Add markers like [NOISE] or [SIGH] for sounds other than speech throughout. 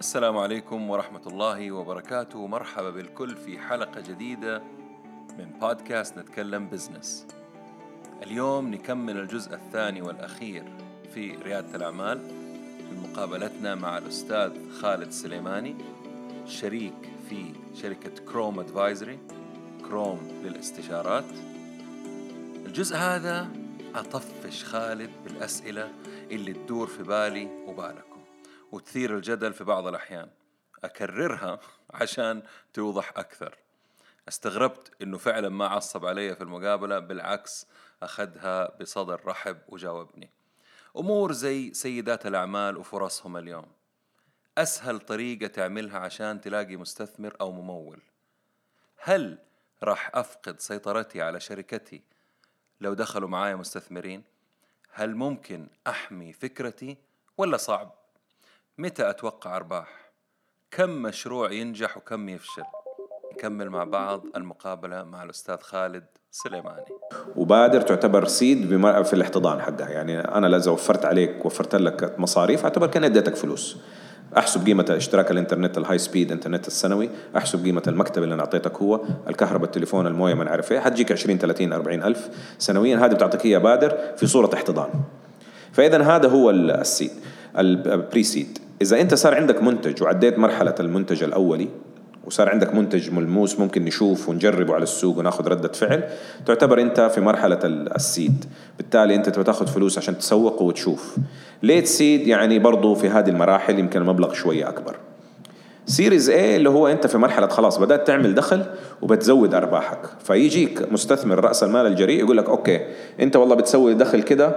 السلام عليكم ورحمة الله وبركاته. مرحبا بالكل في حلقة جديدة من بودكاست نتكلم business. اليوم نكمل الجزء الثاني والأخير في ريادة الأعمال في مقابلتنا مع الأستاذ خالد سليماني شريك في شركة كروم Advisory كروم للاستشارات. الجزء هذا أطفش خالد بالأسئلة اللي تدور في بالي وبالكم وتثير الجدل في بعض الأحيان. أكررها عشان توضح أكثر. استغربت إنه فعلا ما عصب علي في المقابلة بالعكس أخذها بصدر رحب وجاوبني. أمور زي سيدات الأعمال وفرصهم اليوم. أسهل طريقة تعملها عشان تلاقي مستثمر أو ممول. هل راح أفقد سيطرتي على شركتي لو دخلوا معايا مستثمرين؟ هل ممكن أحمي فكرتي ولا صعب؟ متى أتوقع أرباح؟ كم مشروع ينجح وكم يفشل؟ نكمل مع بعض المقابلة مع الأستاذ خالد سليماني. وبادر تعتبر seed في الاحتضان حقها. يعني أنا اذا وفرت عليك وفرت لك مصاريف أعتبر كأني اديتك فلوس. أحسب قيمة اشتراك الإنترنت ال high speed internet السنوي أحسب قيمة المكتب اللي أنا أعطيتك هو الكهرباء التليفون الموية ما نعرف إيه حتجيك 20 30 40 ألف. سنويا هذه بتعطيك اياه بادر في صورة احتضان. فاذا هذا هو ال- السيد البري سيد إذا أنت صار عندك منتج وعديت مرحلة المنتج الأولي وصار عندك منتج ملموس ممكن نشوف ونجربه على السوق وناخذ ردة فعل تعتبر أنت في مرحلة ال- السيد. بالتالي أنت تاخذ فلوس عشان تسوق وتشوف. ليت سيد يعني برضو في هذه المراحل يمكن المبلغ شوية أكبر. series A اللي هو أنت في مرحلة خلاص بدأت تعمل دخل وبتزود أرباحك. فيجيك مستثمر رأس المال الجريء يقول لك okay أنت والله بتسوي دخل كده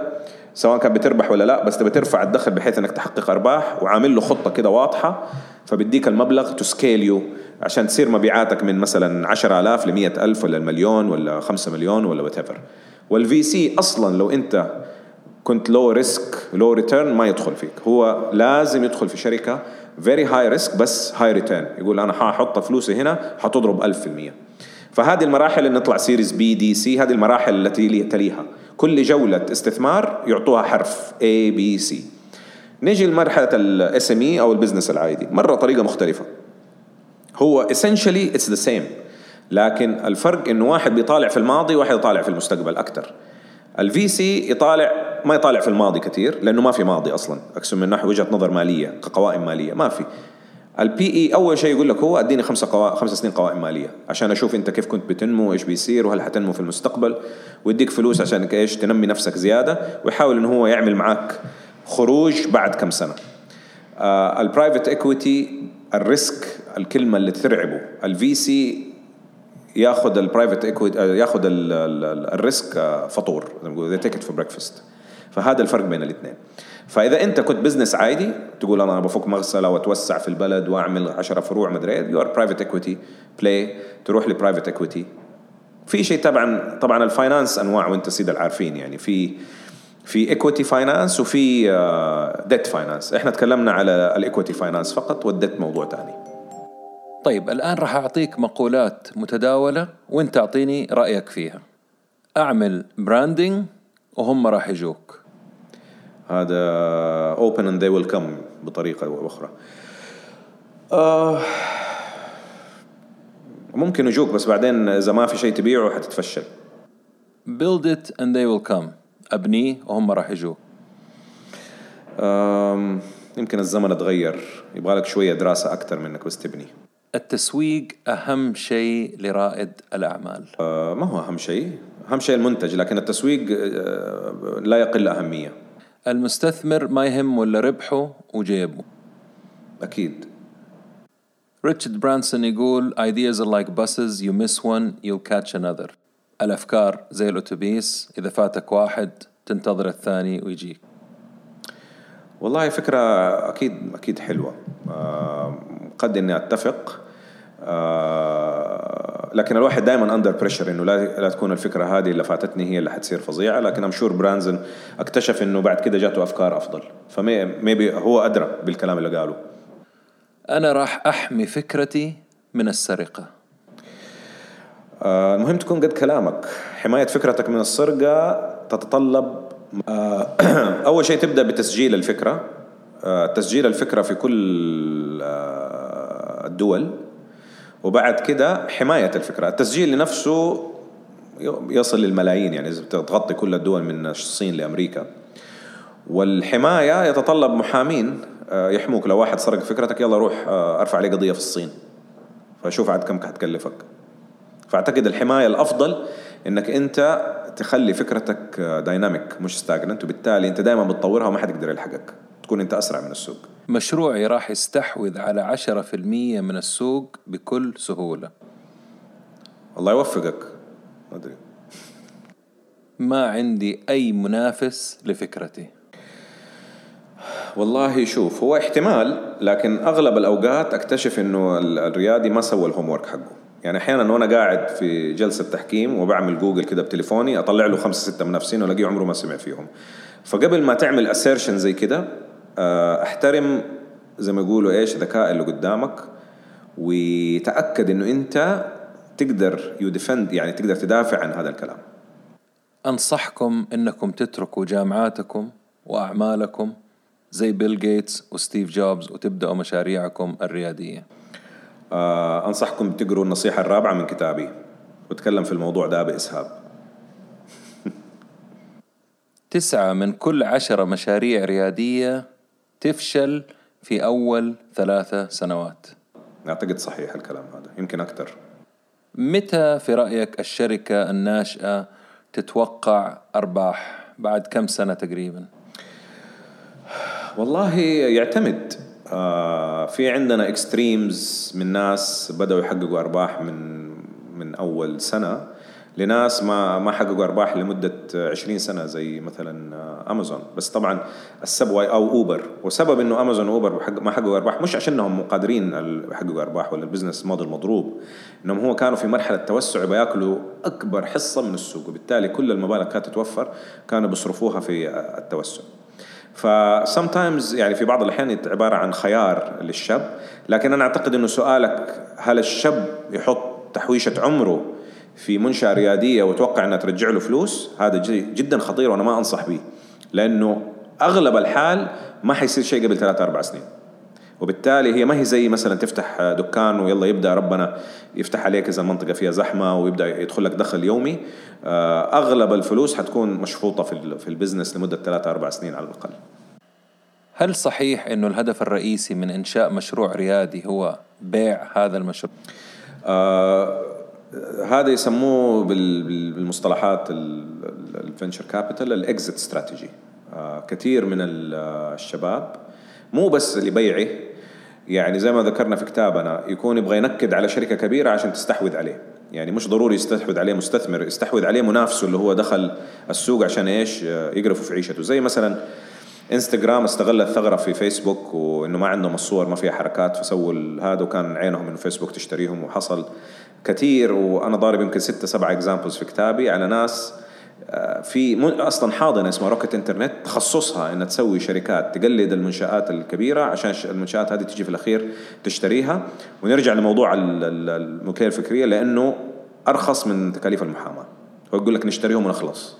سواء كان بتربح ولا لا بس تبي ترفع الدخل بحيث إنك تحقق أرباح وعامل له خطة كده واضحة فبديك المبلغ to scale you عشان تصير مبيعاتك من مثلا 10000 ل 100000 ولا المليون ولا 5 مليون ولا whatever وال VC أصلا لو أنت كنت low risk low return ما يدخل فيك. هو لازم يدخل في شركة very high risk بس high return يقول أنا حاحط فلوسي هنا حتضرب 1000% فهذه المراحل اللي نطلع series B D C هذه المراحل التي لي- تليها. كل جولة استثمار يعطوها حرف A B C. نيجي لمرحلة ال SME أو ال business العادي. مرة طريقة مختلفة. هو essentially it's the same. لكن الفرق انه واحد بيطالع في الماضي وواحد يطالع في المستقبل أكثر ال VC يطالع ما يطالع في الماضي كثير لأنه ما في ماضي أصلا. أقسم من ناحيه وجهة نظر مالية كقوائم مالية ما في. البي اي أول شيء يقول لك هو أديني خمسة قوا... خمس سنين قوائم مالية عشان أشوف أنت كيف كنت بتنمو وإيش بيصير وهل حتنمو في المستقبل. ويديك فلوس عشان إيش؟ تنمي نفسك زيادة ويحاول إنه هو يعمل معك خروج بعد كم سنة. البرايفت ايكويتي الريسك الكلمة اللي ترعبه. الفي سي ياخذ البرايفت ايكويتي ياخذ ال- ال- ال- الريسك آه، فطور. زي ما it for breakfast. فهذا الفرق بين الاثنين. فإذا أنت كنت business عادي تقول أنا بفتح مغسلة وأتوسع في البلد وأعمل 10 فروع مدري إيه your private equity play تروح ل private equity في شيء طبعا طبعا ال finance أنواع وأنت سيد العارفين يعني في في equity finance وفي debt finance إحنا تكلمنا على ال equity finance فقط والديت موضوع ثاني طيب الآن راح أعطيك مقولات متداولة وأنت أعطيني رأيك فيها. أعمل براندنج وهم راح يجوك. هذا open and they will come بطريقة أو أخرى. آه ممكن يجوك بس بعدين إذا ما في شيء تبيعه حتتفشل. Build it and they will come. أبنيه وهم راح يجوك آم، يمكن الزمن اتغير يبغى لك شوية دراسة أكثر من إنك بس تبني. التسويق أهم شيء لرائد الأعمال. آه ما هو أهم شيء؟ أهم شيء المنتج لكن التسويق آه لا يقل أهمية. المستثمر ما يهم إلا ربحه وجيبه. أكيد. ريتشارد برانسون يقول ideas are like buses. You miss one you'll catch another. الأفكار زي الأتوبيس. إذا فاتك واحد تنتظر الثاني ويجيك والله فكرة أكيد أكيد حلوة. آه، قد إني أتفق. آه، لكن الواحد دائما under pressure إنه لا لا تكون الفكرة هذه اللي فاتتني هي اللي حتصير فظيعة لكن I'm sure برانسون اكتشف إنه بعد كده جاته أفكار أفضل. ف maybe هو أدرى بالكلام اللي قاله. أنا راح أحمي فكرتي من السرقة. آه، المهم تكون قد كلامك. حماية فكرتك من السرقة تتطلب آه، [CLEARS THROAT] أول شيء تبدأ بتسجيل الفكرة. آه، تسجيل الفكرة في كل آه، الدول. وبعد كده حماية الفكرة. التسجيل لنفسه يصل للملايين يعني إذا تغطي كل الدول من الصين لأمريكا. والحماية يتطلب محامين آه، يحموك. لو واحد سرق فكرتك يلا روح أرفع عليه قضية في الصين. فشوف عاد كم حتكلفك فأعتقد الحماية الأفضل إنك أنت تخلي فكرتك dynamic مش stagnant وبالتالي أنت دائما بتطورها وما حد يقدر يلحقك. تكون أنت أسرع من السوق. مشروعي راح يستحوذ على عشرة في المية من السوق بكل سهولة. الله يوفقك. ما أدري. ما عندي أي منافس لفكرتي. والله شوف هو احتمال لكن أغلب الأوقات أكتشف إنه الريادي ما سوى ال homework حقه. يعني أحيانا وأنا قاعد في جلسة تحكيم وبعمل جوجل كده بتليفوني أطلع له خمسة ستة منافسين وألاقيه عمره ما سمع فيهم. فقبل ما تعمل assertion زي كده احترم زي ما يقولوا إيش ذكاء اللي قدامك وتأكد إنه أنت تقدر you يعني تقدر تدافع عن هذا الكلام. أنصحكم إنكم تتركوا جامعاتكم وأعمالكم زي بيل جيتس وستيف جوبز وتبدأوا مشاريعكم الريادية. آه أنصحكم تقروا النصيحة الرابعة من كتابي واتكلم في الموضوع ده بإسهاب. [LAUGHS] تسعة من كل عشرة مشاريع ريادية تفشل في أول ثلاثة سنوات. أعتقد صحيح الكلام هذا يمكن أكثر. متى في رأيك الشركة الناشئة تتوقع أرباح؟ بعد كم سنة تقريبا؟ والله يعتمد. آه في عندنا extremes من ناس بدأوا يحققوا أرباح من من أول سنة. لناس ما ما حققوا أرباح لمدة 20 سنة زي مثلا امازون بس طبعا السبواي أو Uber وسبب إنه Amazon و Uber ما حققوا أرباح مش عشانهم قادرين يحققوا أرباح ولا ال business model مضروب إنهم هو كانوا في مرحلة توسع بياكلوا أكبر حصة من السوق. وبالتالي كل المبالغ كانت تتوفر كانوا بيصرفوها في التوسع. فسمتايمز يعني في بعض الأحيان عبارة عن خيار للشاب. لكن أنا أعتقد إنه سؤالك هل الشاب يحط تحويشة عمره في منشأة ريادية وتوقع إنها ترجع له فلوس هذا جدا خطير وأنا ما أنصح به لأنه أغلب الحال ما حيصير شيء قبل ثلاثة أربع سنين وبالتالي هي ما هي زي مثلا تفتح دكان ويلا يبدأ ربنا يفتح عليك إذا المنطقة فيها زحمة ويبدأ يدخل لك دخل يومي آه، أغلب الفلوس حتكون مشفوطة في في ال business لمدة ثلاثة أربع سنين على الأقل هل صحيح إنه الهدف الرئيسي من إنشاء مشروع ريادي هو بيع هذا المشروع؟ آه هذا يسموه بالمصطلحات ال venture capital ال exit strategy كثير من الشباب مو بس لبيعه يعني زي ما ذكرنا في كتابنا يكون يبغى ينكد على شركة كبيرة عشان تستحوذ عليه. يعني مش ضروري يستحوذ عليه مستثمر يستحوذ عليه منافسه اللي هو دخل السوق عشان إيش؟ يقرفوا في عيشته. زي مثلا إنستغرام استغل الثغرة في فيسبوك وإنه ما عندهم الصور ما فيها حركات فسووا هذا وكان عينهم إنه فيسبوك تشتريهم وحصل كثير وأنا ضارب يمكن ستة سبعة examples في كتابي على ناس آه، في أصلا حاضنة اسمها Rocket Internet تخصصها إنها تسوي شركات تقلد المنشآت الكبيرة عشان المنشآت هذه تيجي في الأخير تشتريها. ونرجع لموضوع الملكيه الفكرية لأنه أرخص من تكاليف المحاماة. ويقول لك نشتريهم ونخلص.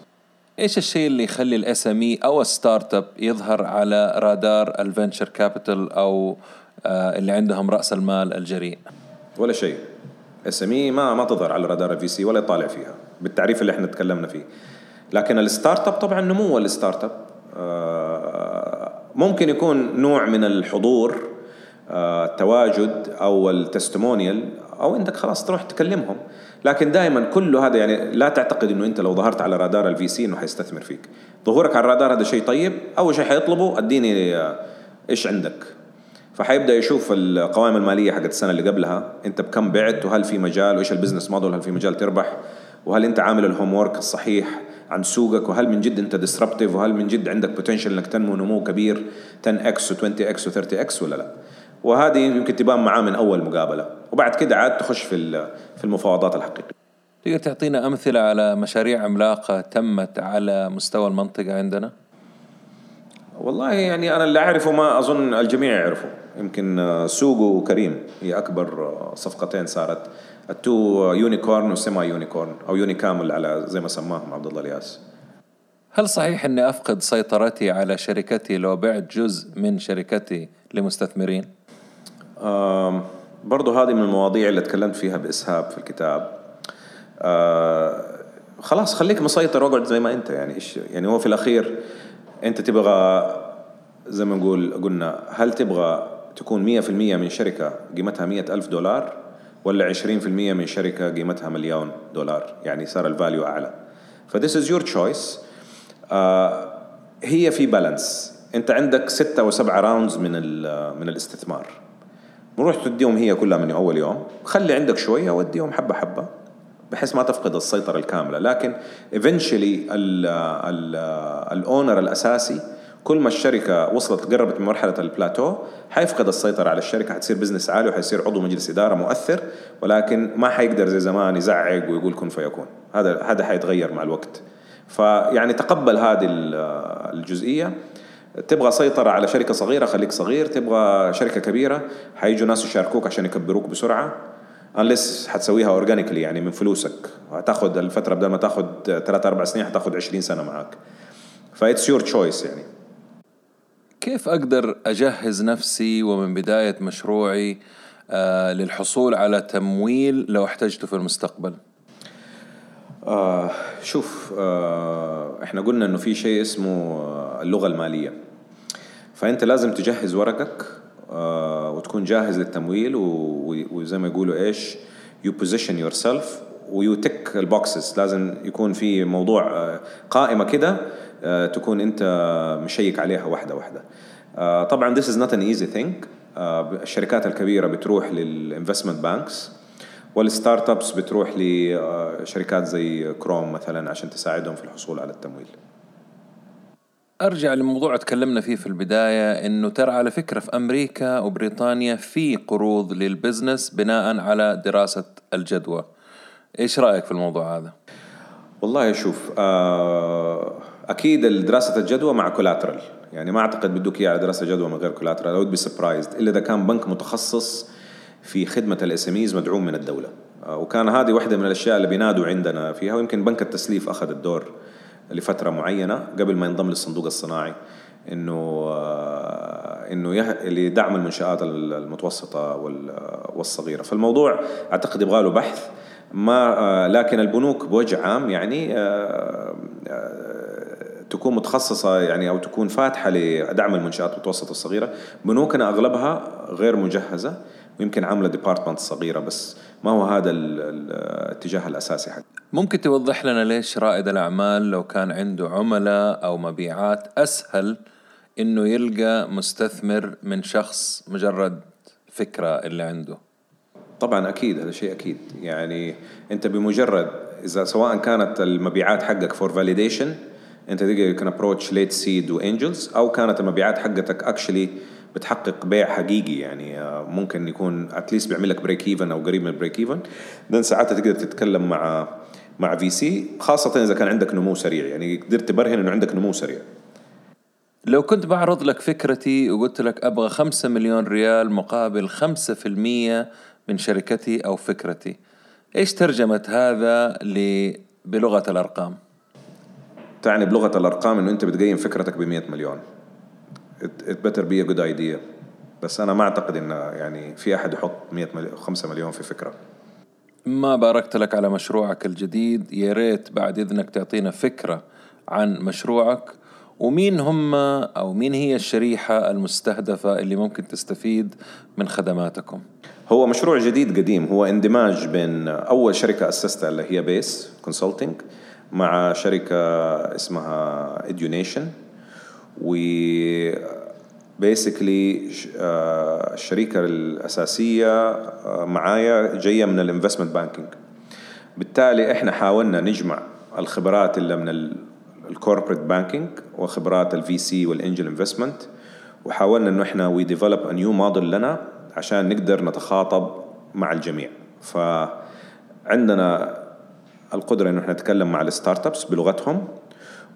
إيش الشيء اللي يخلي الاس ام اي أو ال startup يظهر على رادار ال venture capital أو آه، اللي عندهم رأس المال الجريء؟ ولا شيء. SME ما ما تظهر على رادار ال VC ولا يطالع فيها بالتعريف اللي إحنا تكلمنا فيه. لكن ال startup طبعا نمو ال startup آه، ممكن يكون نوع من الحضور التواجد آه، أو ال testimonial أو انك خلاص تروح تكلمهم. لكن دائما كله هذا يعني لا تعتقد إنه أنت لو ظهرت على رادار ال VC إنه حيستثمر فيك. ظهورك على الرادار هذا شيء طيب أول شيء حيطلبه أديني آه، إيش عندك. فحيبدأ يشوف القوائم المالية حقت السنة اللي قبلها. انت بكم بعت وهل في مجال؟ وإيش ال business model هل في مجال تربح؟ وهل انت عامل ال homework الصحيح عن سوقك؟ وهل من جد انت disruptive وهل من جد عندك potential انك تنمو نمو كبير؟ 10 إكس و20 إكس و30 إكس ولا لا؟ وهذه يمكن تبان معاه من أول مقابلة. وبعد كده عاد تخش في في المفاوضات الحقيقية. تقدر تعطينا أمثلة على مشاريع عملاقة تمت على مستوى المنطقة عندنا؟ والله يعني أنا اللي أعرفه ما أظن الجميع يعرفه. يمكن سوق وكريم هي أكبر صفقتين صارت. ال two unicorn وسيما unicorn أو unicamel على زي ما سماهم عبد الله الياس. هل صحيح إني أفقد سيطرتي على شركتي لو بعت جزء من شركتي لمستثمرين؟ برضو هذه من المواضيع اللي تكلمت فيها بإسهاب في الكتاب. آه خلاص خليك مسيطر واقعد زي ما أنت. يعني إيش يعني هو في الأخير أنت تبغى زي ما نقول قلنا هل تبغى تكون 100% من شركة قيمتها مئة ألف دولار ولا 20% من شركة قيمتها مليون دولار؟ يعني صار الفاليو أعلى. ف this is your choice هي في balance أنت عندك ستة وسبعة rounds من من الاستثمار. بروح تديهم هي كلها من أول يوم. خلي عندك شوية وديهم حبة حبة. بحيث ما تفقد السيطرة الكاملة. لكن eventually ال owner الأساسي كل ما الشركة وصلت قربت من مرحلة البلاتو حيفقد السيطرة على الشركة حتصير business عالي وحيصير عضو مجلس إدارة مؤثر ولكن ما حيقدر زي زمان يزعق ويقول كن فيكون. هذا هذا حيتغير مع الوقت. فيعني تقبل هذه الجزئية. تبغى سيطرة على شركة صغيرة خليك صغير. تبغى شركة كبيرة حيجوا ناس يشاركوك عشان يكبروك بسرعة. unless حتسويها organically يعني من فلوسك. هتاخذ الفترة بدل ما تاخذ ثلاث أربع سنين حتاخذ 20 سنة معك ف it's your choice يعني. كيف أقدر أجهز نفسي ومن بداية مشروعي آه للحصول على تمويل لو احتجته في المستقبل؟ آه شوف آه إحنا قلنا إنه في شيء اسمه اللغة المالية. فأنت لازم تجهز ورقك وتكون جاهز للتمويل وزي ما يقولوا إيش you position yourself و you tick ال boxes لازم يكون في موضوع آه قائمة كده آه تكون أنت مشيك عليها واحدة واحدة. آه طبعا this is not an easy thing. آه الشركات الكبيرة بتروح لل investment banks وال startups بتروح لشركات زي كروم مثلا عشان تساعدهم في الحصول على التمويل. أرجع لموضوع تكلمنا فيه في البداية إنه ترى على فكرة في أمريكا وبريطانيا في قروض لل business بناء على دراسة الجدوى. إيش رأيك في الموضوع هذا؟ والله شوف آه، أكيد دراسة الجدوى مع collateral يعني ما أعتقد بدوك اياه دراسة جدوى من غير collateral أو be surprised إلا إذا كان بنك متخصص في خدمة ال S مدعوم من الدولة. آه، وكان هذه واحدة من الأشياء اللي بينادوا عندنا فيها ويمكن بنك التسليف أخذ الدور. لفترة معينة قبل ما ينضم للصندوق الصناعي إنه آه، إنه لدعم المنشآت المتوسطة والصغيرة. فالموضوع أعتقد يبغى له بحث ما آه، لكن البنوك بوجه عام يعني تكون متخصصة يعني أو تكون فاتحة لدعم المنشآت المتوسطة الصغيرة بنوكنا أغلبها غير مجهزة ويمكن عاملة ديبارتمنت صغيرة بس. ما هو هذا الاتجاه الأساسي حق ممكن توضح لنا ليش رائد الأعمال لو كان عنده عملاء أو مبيعات أسهل إنه يلقى مستثمر من شخص مجرد فكرة اللي عنده؟ طبعا أكيد هذا شيء أكيد. يعني أنت بمجرد إذا سواء كانت المبيعات حقك for validation أنت تقدر can approach late seed و angels أو كانت المبيعات حقتك actually بتحقق بيع حقيقي. يعني آه، ممكن يكون at least بيعمل لك break even أو قريب من ال break even then ساعتها تقدر تتكلم مع مع VC خاصة إذا كان عندك نمو سريع يعني قدرت تبرهن إنه عندك نمو سريع. لو كنت بعرض لك فكرتي وقلت لك أبغى خمسة مليون ريال مقابل خمسة في المية من شركتي أو فكرتي إيش ترجمة هذا بلغة الأرقام؟ تعني بلغة الأرقام إنه أنت بتقيم فكرتك ب 100 مليون. It better be a good idea. بس أنا ما أعتقد انه يعني في أحد يحط 100 مليون 5 مليون في فكرة. ما باركت لك على مشروعك الجديد. يا ريت بعد إذنك تعطينا فكرة عن مشروعك ومين هم أو مين هي الشريحة المستهدفة اللي ممكن تستفيد من خدماتكم. هو مشروع جديد قديم. هو اندماج بين أول شركة أسستها اللي هي بيس consulting مع شركة اسمها اديونيشن و basically آه، الشريكه الأساسية آه، معايا جاية من ال investment banking بالتالي إحنا حاولنا نجمع الخبرات اللي من ال corporate banking وخبرات ال VC وال angel investment وحاولنا إنه إحنا we develop a new model لنا عشان نقدر نتخاطب مع الجميع. فعندنا القدرة إنه إحنا نتكلم مع ال startups بلغتهم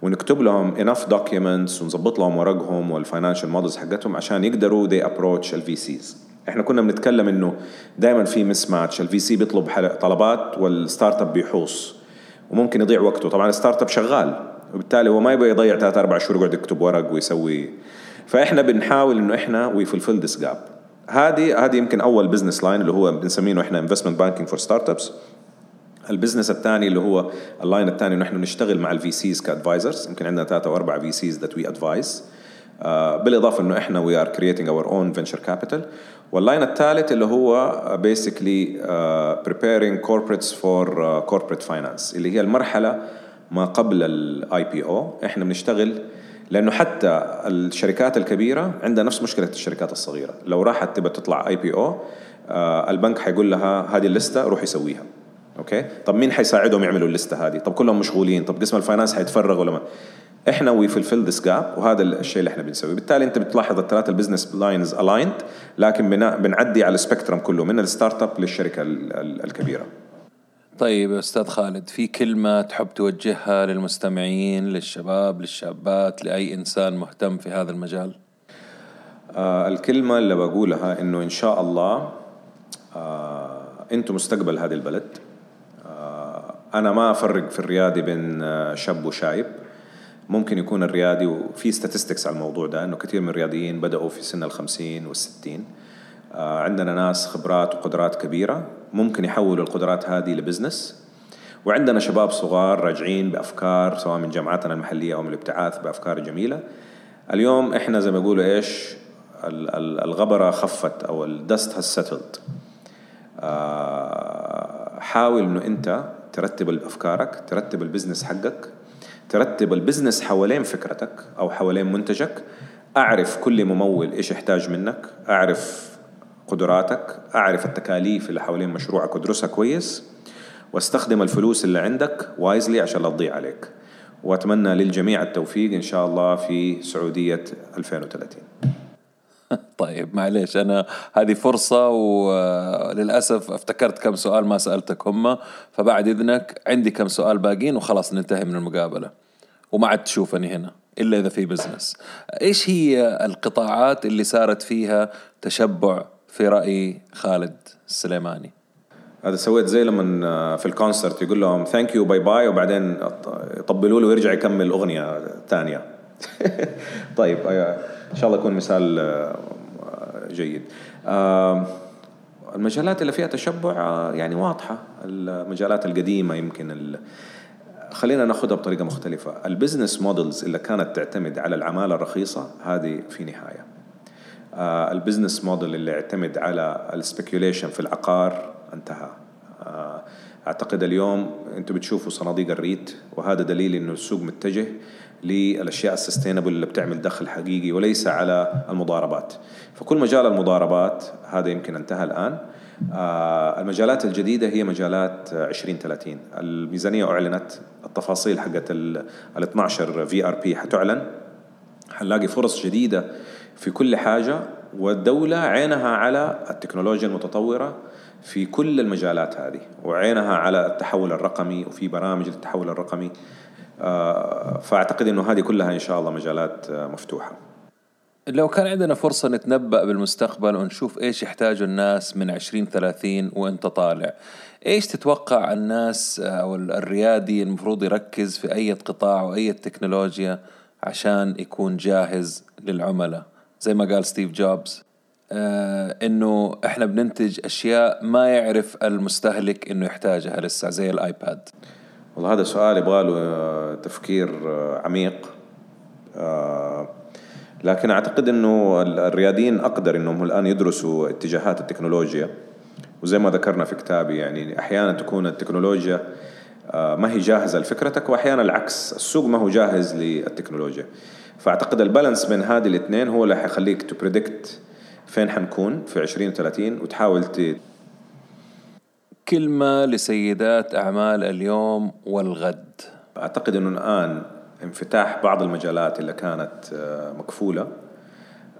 ونكتب لهم enough documents ونظبط لهم ورقهم وال financial models حقتهم عشان يقدروا they approach ال VCs إحنا كنا بنتكلم إنه دائما في mismatch ال VC بيطلب طلبات وال startup بيحوص وممكن يضيع وقته. طبعا ال startup شغال وبالتالي هو ما يبغى يضيع ثلاث أربع شهور يقعد يكتب ورق ويسوي. فإحنا بنحاول إنه إحنا we fulfill this gap هذه هذه يمكن أول business line اللي هو بنسميه إحنا investment banking for startups ال business الثاني اللي هو ال line الثاني نحن نشتغل مع ال VCs ك advisors. يمكن عندنا ثلاثة أو أربعة VCs that we advise بالإضافة إنه إحنا we are creating our own venture capital وال line الثالث اللي هو basically preparing corporates for corporate finance اللي هي المرحلة ما قبل ال IPO إحنا بنشتغل لأنه حتى الشركات الكبيرة عندها نفس مشكلة الشركات الصغيرة. لو راحت تبى تطلع IPO البنك حيقول لها هذه ال list ة روح يسويها. okay؟ طب مين حيساعدهم يعملوا ال list ة هذه؟ طب كلهم مشغولين. طب قسم ال finance حيتفرغ ولا ما إحنا we fill this gap وهذا الشيء اللي إحنا بنسويه. بالتالي أنت بتلاحظ الثلاثة ال business lines aligned لكن بنعدي على ال spectrum كله من ال startup للشركة الكبيرة. طيب أستاذ خالد في كلمة تحب توجهها للمستمعين للشباب للشابات لأي إنسان مهتم في هذا المجال؟ آه الكلمة اللي بقولها إنه إن شاء الله آه أنتم مستقبل هذه البلد. أنا ما أفرق في الريادي بين آه، شاب وشايب. ممكن يكون الريادي وفي statistics على الموضوع ده إنه كثير من الرياديين بدأوا في سن الخمسين والستين. آه عندنا ناس خبرات وقدرات كبيرة. ممكن يحولوا القدرات هذه ل business وعندنا شباب صغار راجعين بأفكار سواء من جامعاتنا المحلية أو من الابتعاث بأفكار جميلة. اليوم إحنا زي ما يقولوا إيش؟ الغبرة خفت أو the dust has settled حاول إنه أنت ترتب افكارك ترتب ال business حقك ترتب ال business حوالين فكرتك أو حوالين منتجك. أعرف كل ممول إيش يحتاج منك أعرف قدراتك أعرف التكاليف اللي حوالين مشروعك وادرسها كويس وأستخدم الفلوس اللي عندك wisely عشان لا تضيع عليك. وأتمنى للجميع التوفيق إن شاء الله في سعودية 2030 طيب معليش أنا هذه فرصة وللاسف افتكرت كم سؤال ما سألتك هم فبعد إذنك عندي كم سؤال باقيين وخلاص ننتهي من المقابلة. وما عاد تشوفني هنا إلا إذا في business إيش هي القطاعات اللي صارت فيها تشبع في رأي خالد السليماني؟ هذا سويت زي لما آه، في ال concert يقول لهم thank you bye bye وبعدين يطبلوا له ويرجع يكمل أغنية ثانية [LAUGHS] طيب آه، إن شاء الله يكون مثال آه، جيد. المجالات اللي فيها تشبع يعني واضحة. المجالات القديمة يمكن خلينا ناخذها بطريقة مختلفة. ال business models اللي كانت تعتمد على العمالة الرخيصة هذه في نهاية. آه، ال business model اللي يعتمد على ال speculation في العقار انتهى. آه، أعتقد اليوم أنتم بتشوفوا صناديق ال REIT وهذا دليل إنه السوق متجه. للأشياء ال sustainable اللي بتعمل دخل حقيقي وليس على المضاربات. فكل مجال المضاربات هذا يمكن انتهى الآن. آه، المجالات الجديدة هي مجالات 2030 الميزانية أعلنت التفاصيل حقت ال 12 VRP حتعلن. حنلاقي فرص جديدة في كل حاجة والدولة عينها على التكنولوجيا المتطورة في كل المجالات هذه وعينها على التحول الرقمي وفي برامج للتحول الرقمي. آه، فأعتقد أنه هذه كلها إن شاء الله مجالات آه، مفتوحة. لو كان عندنا فرصة نتنبأ بالمستقبل ونشوف إيش يحتاجوا الناس من عشرين ثلاثين وإنت طالع إيش تتوقع الناس أو الريادي المفروض يركز في أي قطاع وأي تكنولوجيا عشان يكون جاهز للعملاء؟ زي ما قال ستيف جوبز. آه إنه إحنا بننتج أشياء ما يعرف المستهلك إنه يحتاجها لسه زي الآيباد. والله هذا سؤال يبغى له آه، تفكير آه، عميق. لكن أعتقد إنه الرياديين أقدر إنهم الآن يدرسوا اتجاهات التكنولوجيا. وزي ما ذكرنا في كتابي يعني أحيانا تكون التكنولوجيا ما هي جاهزة لفكرتك وأحيانا العكس السوق ما هو جاهز للتكنولوجيا. فأعتقد ال balance بين هذه الاثنين هو اللي حيخليك to predict فين حنكون؟ في 2030 وتحاول ت... كلمة لسيدات أعمال اليوم والغد. أعتقد أنه الآن انفتاح بعض المجالات اللي كانت آه، مكفولة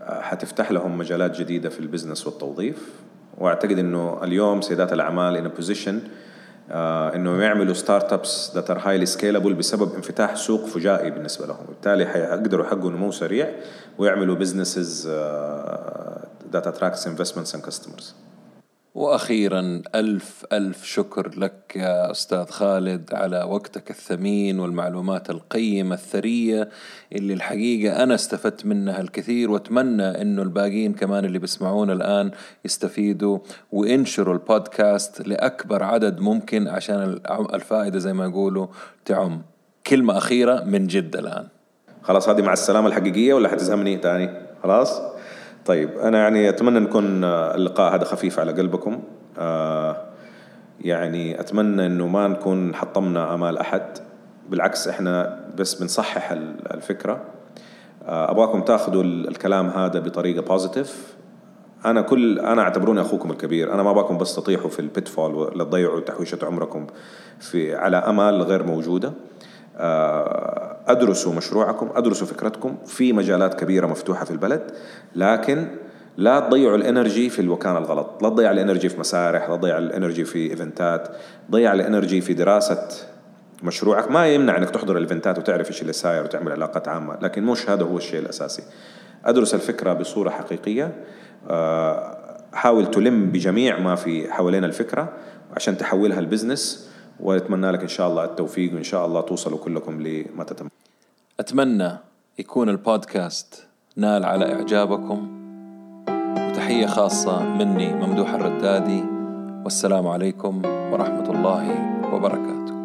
آه، حتفتح لهم مجالات جديدة في ال business والتوظيف. وأعتقد إنه اليوم سيدات الأعمال in position آه إنه يعملوا startups that are highly scalable بسبب انفتاح سوق فجائي بالنسبة لهم. وبالتالي حيقدروا يحققوا نمو سريع ويعملوا businesses that attracts investments and customers وأخيرا ألف ألف شكر لك يا أستاذ خالد على وقتك الثمين والمعلومات القيمة الثرية اللي الحقيقة أنا استفدت منها الكثير وأتمنى إنه الباقيين كمان اللي بيسمعونا الآن يستفيدوا وانشروا البودكاست لأكبر عدد ممكن عشان الفائدة زي ما يقولوا تعم. كلمة أخيرة من جد الآن. خلاص هذه مع السلامة الحقيقية ولا حتزهمني تاني؟ خلاص؟ طيب أنا يعني أتمنى نكون اللقاء هذا خفيف على قلبكم. آه يعني أتمنى أنه ما نكون حطمنا آمال أحد. بالعكس إحنا بس بنصحح الفكرة. آه أبغاكم تاخذوا الكلام هذا بطريقة بوزيتيف أنا كل أنا أعتبروني أخوكم الكبير. أنا ما باكم بس تطيحوا في البيتفول ولا تضيعوا تحويشة عمركم في على آمال غير موجودة. أدرسوا مشروعكم أدرسوا فكرتكم في مجالات كبيرة مفتوحة في البلد لكن لا تضيعوا ال energy في الوكاله الغلط. لا تضيع ال energy في مسارح لا تضيع ال energy في إيفنتات ضيع ال energy في دراسة مشروعك. ما يمنع إنك تحضر الإيفنتات وتعرف إيش اللي صاير وتعمل علاقات عامة لكن مش هذا هو الشيء الأساسي. أدرس الفكرة بصورة حقيقية. آه، حاول تلم بجميع ما في حوالين الفكرة عشان تحولها لبزنس واتمنى لك إن شاء الله التوفيق وإن شاء الله توصلوا كلكم لما تتمنى أتمنى يكون البودكاست نال على إعجابكم. وتحية خاصة مني ممدوح الردادي. والسلام عليكم ورحمة الله وبركاته.